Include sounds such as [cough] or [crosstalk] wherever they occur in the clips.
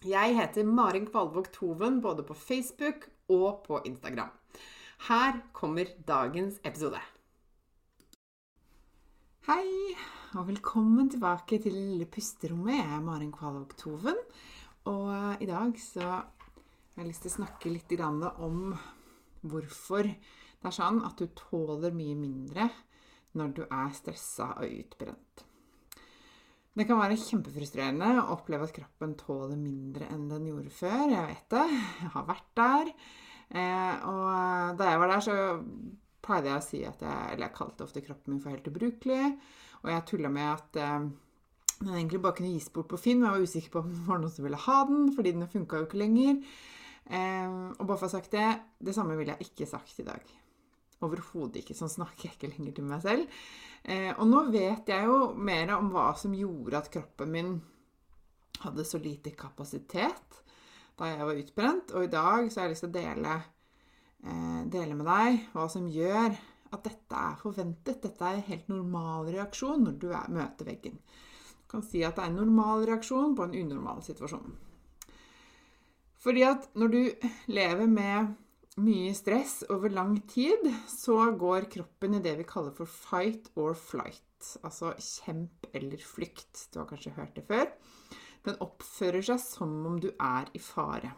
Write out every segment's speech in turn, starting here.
Jeg heter Marin Kvalvåg Toven både på Facebook og på Instagram. Her kommer dagens episode. Hei, og velkommen tilbake til lille pusterommet. Jeg er Marin Kvalvåg Toven. Og i dag så har jeg lyst til å snakke litt om hvorfor det er sånn at du tåler mye mindre når du er stressa og utbrent. Det kan være kjempefrustrerende å oppleve at kroppen tåler mindre enn den gjorde før. Jeg vet det. Jeg har vært der. Eh, og da jeg var der, så pleide jeg å si at jeg Eller jeg kalte ofte kroppen min for helt ubrukelig. Og jeg tulla med at eh, den egentlig bare kunne gis bort på Finn. Men jeg var usikker på om det var noen som ville ha den, fordi den funka jo ikke lenger. Eh, og bare for å ha sagt det, det samme ville jeg ikke sagt i dag. Overhodet ikke. Sånn snakker jeg ikke lenger til meg selv. Eh, og nå vet jeg jo mer om hva som gjorde at kroppen min hadde så lite kapasitet da jeg var utbrent. Og i dag så har jeg lyst til å dele, eh, dele med deg hva som gjør at dette er forventet. Dette er en helt normal reaksjon når du er, møter veggen. Du kan si at det er en normal reaksjon på en unormal situasjon. Fordi at når du lever med mye stress over lang tid, så går kroppen i det vi kaller for fight or flight. Altså kjemp eller flykt. Du har kanskje hørt det før. Den oppfører seg som om du er i fare.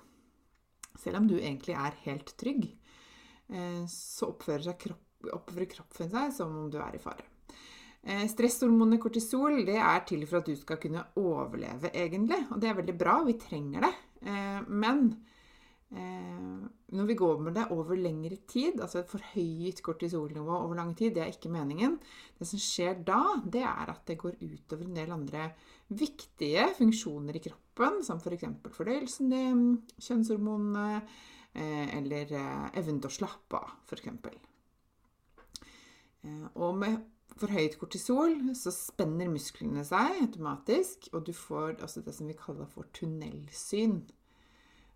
Selv om du egentlig er helt trygg, eh, så oppfører, kropp, oppfører kroppen seg som om du er i fare. Eh, stresshormonet kortisol det er til for at du skal kunne overleve, egentlig. Og det er veldig bra. Vi trenger det. Eh, men når vi går med det over lengre tid, altså et forhøyet kortisolnivå over lang tid, det er ikke meningen. Det som skjer da, det er at det går utover en del andre viktige funksjoner i kroppen, som f.eks. For fordøyelsen din, kjønnshormonene, eh, eller eh, evnen til å slappe av, f.eks. Og med forhøyet kortisol så spenner musklene seg automatisk, og du får altså det som vi kaller for tunnelsyn.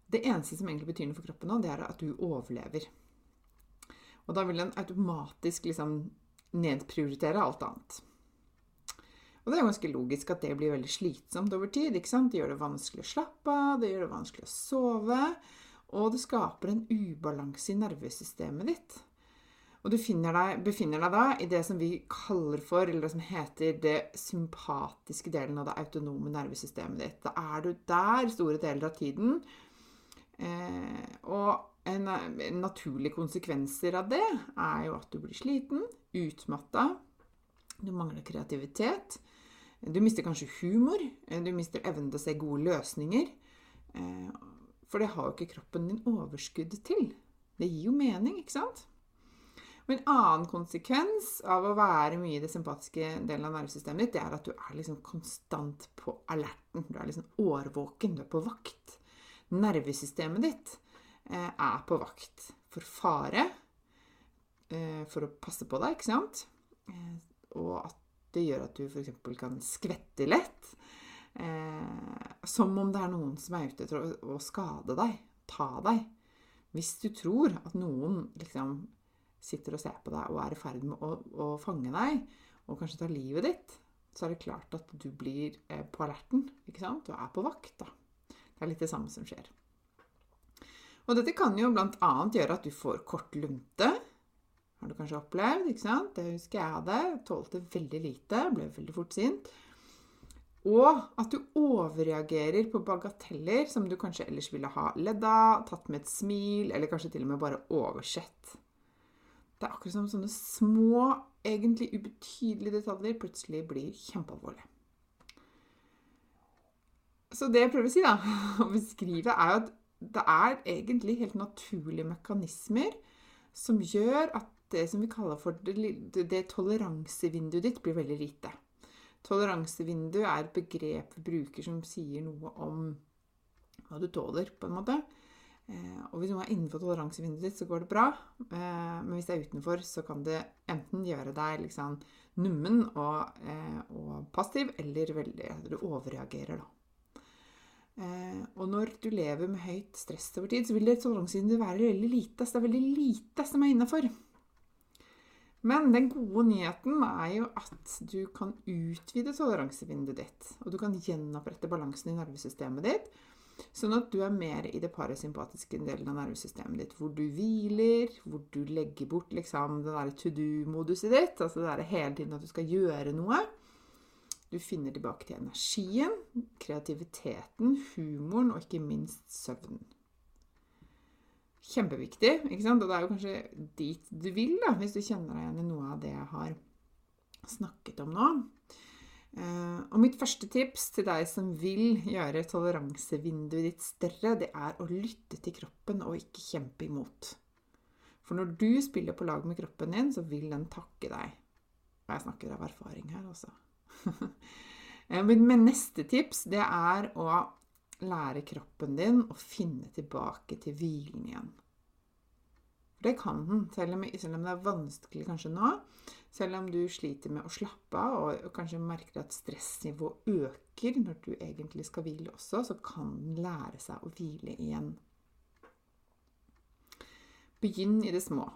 Det eneste som egentlig betyr noe for kroppen nå, det er at du overlever. Og da vil den automatisk liksom nedprioritere alt annet. Og det er ganske logisk at det blir veldig slitsomt over tid. ikke sant? Det gjør det vanskelig å slappe av, det gjør det vanskelig å sove, og det skaper en ubalanse i nervesystemet ditt. Og du deg, befinner deg da i det som vi kaller for, eller det som heter det sympatiske delen av det autonome nervesystemet ditt. Da er du der store deler av tiden og en, en naturlig konsekvenser av det er jo at du blir sliten, utmatta, du mangler kreativitet. Du mister kanskje humor. Eh, du mister evnen til å se gode løsninger. Eh, for det har jo ikke kroppen din overskudd til. Det gir jo mening, ikke sant? Og En annen konsekvens av å være mye i det sympatiske delen av nervesystemet ditt, det er at du er liksom konstant på alerten. Du er liksom årvåken. Du er på vakt nervesystemet ditt eh, er på vakt for fare, eh, for å passe på deg, ikke sant? Eh, og at det gjør at du f.eks. kan skvette lett. som om det er noen som er ute etter å, skade deg, ta deg. Hvis du tror at noen liksom sitter og ser på deg og er i ferd med å, å fange deg, og kanskje ta livet ditt, så er det klart at du blir på alerten. ikke sant? Du er på vakt, da. Det er litt det samme som skjer. Og dette kan jo bl.a. gjøre at du får kort lunte. Har du kanskje opplevd, ikke sant? Det husker jeg hadde. Tålte veldig lite, ble veldig fort sint. Og at du overreagerer på bagateller som du kanskje ellers ville ha ledd av, tatt med et smil, eller kanskje til og med bare oversett. Det er akkurat som sånne små, egentlig ubetydelige detaljer plutselig blir kjempealvorlige. Så det jeg prøver å si, da, [laughs] å beskrive, er at det er egentlig helt naturlige mekanismer som gjør at det som vi kaller for det, det toleransevinduet ditt, blir veldig lite. Toleransevindu er et begrep vi bruker som sier noe om hva du tåler, på en måte. Eh, og hvis noe er innenfor toleransevinduet ditt, så går det bra. Eh, men hvis det er utenfor, så kan det enten gjøre deg liksom nummen og, eh, og passiv, eller veldig, du overreagerer, da. Eh, og når du lever med høyt stress over tid, så vil det toleransevinduet være veldig lite. Så det er veldig lite som er innafor. Men den gode nyheten er jo at du kan utvide toleransevinduet ditt. Og du kan gjenopprette balansen i nervesystemet ditt. Sånn at du er mer i det parasympatiske delen av nervesystemet ditt. Hvor du hviler, hvor du legger bort liksom, det der to do-moduset ditt. Altså det der hele tiden at du skal gjøre noe. Du finner tilbake til energien, kreativiteten, humoren og ikke minst søvnen. Kjempeviktig, ikke sant? Og det er jo kanskje dit du vil, da, hvis du kjenner deg igjen i noe av det jeg har snakket om nå. Eh, og mitt første tips til deg som vil gjøre toleransevinduet ditt større, det er å lytte til kroppen og ikke kjempe imot. For når du spiller på lag med kroppen din, så vil den takke deg. Og jeg snakker av erfaring her, altså. [laughs] Eh, men neste tips, det er å lære kroppen din å finne tilbake til hvilen igjen. For det kan den, selv om, selv om, det er vanskelig kanskje nå. Selv om du sliter med å slappe av og kanskje merker at stressnivået øker når du egentlig skal hvile også, så kan den lære seg å hvile igjen. Begynn i det små.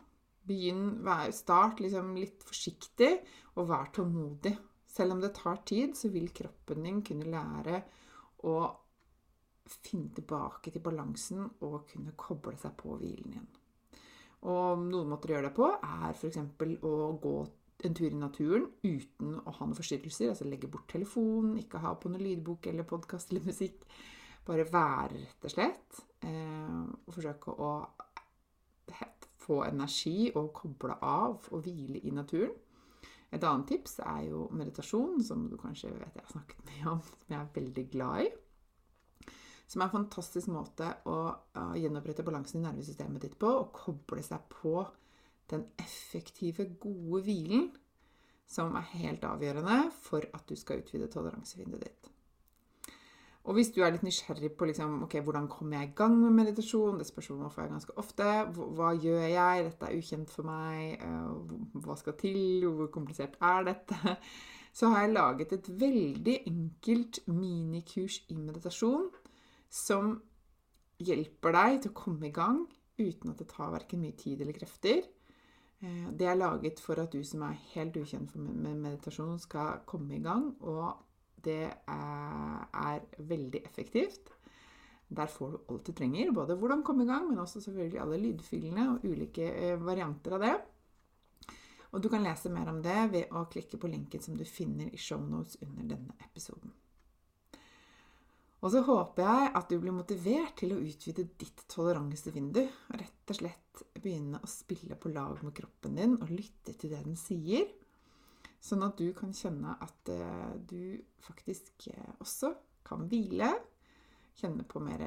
Begynn, Start liksom litt forsiktig, og vær tålmodig. Selv om det tar tid, så vil kroppen din kunne lære å finne tilbake til balansen og kunne koble seg på hvilen igjen. Og noen måter å gjøre det på er f.eks. å gå en tur i naturen uten å ha noen forstyrrelser. Altså legge bort telefonen, ikke ha på noen lydbok eller podkast eller musikk. Bare være, rett og slett. Eh, og forsøke å få energi og koble av og hvile i naturen. Et annet tips er jo meditasjon, som du kanskje vet jeg har snakket mye om, som jeg er veldig glad i. Som er en fantastisk måte å gjenopprette balansen i nervesystemet ditt på, og koble seg på den effektive, gode hvilen som er helt avgjørende for at du skal utvide toleransevinduet ditt. Og hvis du er litt nysgjerrig på liksom, okay, hvordan kommer jeg i gang med meditasjon, det spørsmålet får jeg ganske ofte. Hva gjør jeg? Dette er ukjent for meg. Eh, hva skal til? Hvor komplisert er dette? [laughs] Så har jeg laget et veldig enkelt minikurs i meditasjon som hjelper deg til å komme i gang uten at det tar verken mye tid eller krefter. Eh, det er laget for at du som er helt ukjent med meditasjon, skal komme i gang. og det er veldig effektivt. Der får du alt du trenger. Både hvordan komme i gang, men også selvfølgelig alle lydfilene og ulike eh, varianter av det. Og du kan lese mer om det ved å klikke på linken som du finner i shownotes under denne episoden. Og så håper jeg at du blir motivert til å utvide ditt toleransevindu. Og rett og slett begynne å spille på lag med kroppen din og lytte til det den sier. Sånn at du kan kjenne at eh, du faktisk eh, også kan hvile. Kjenne på mer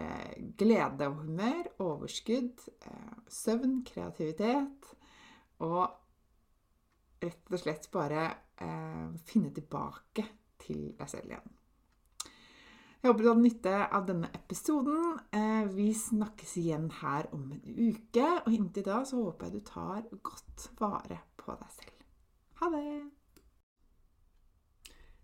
glede og humør, overskudd, eh, søvn, kreativitet. Og rett og slett bare finne tilbake til deg selv igjen. Jeg håper du hadde nytte av denne episoden. Vi snakkes igjen her om en uke. Og inntil da så håper jeg du tar godt vare på deg selv. Ha det!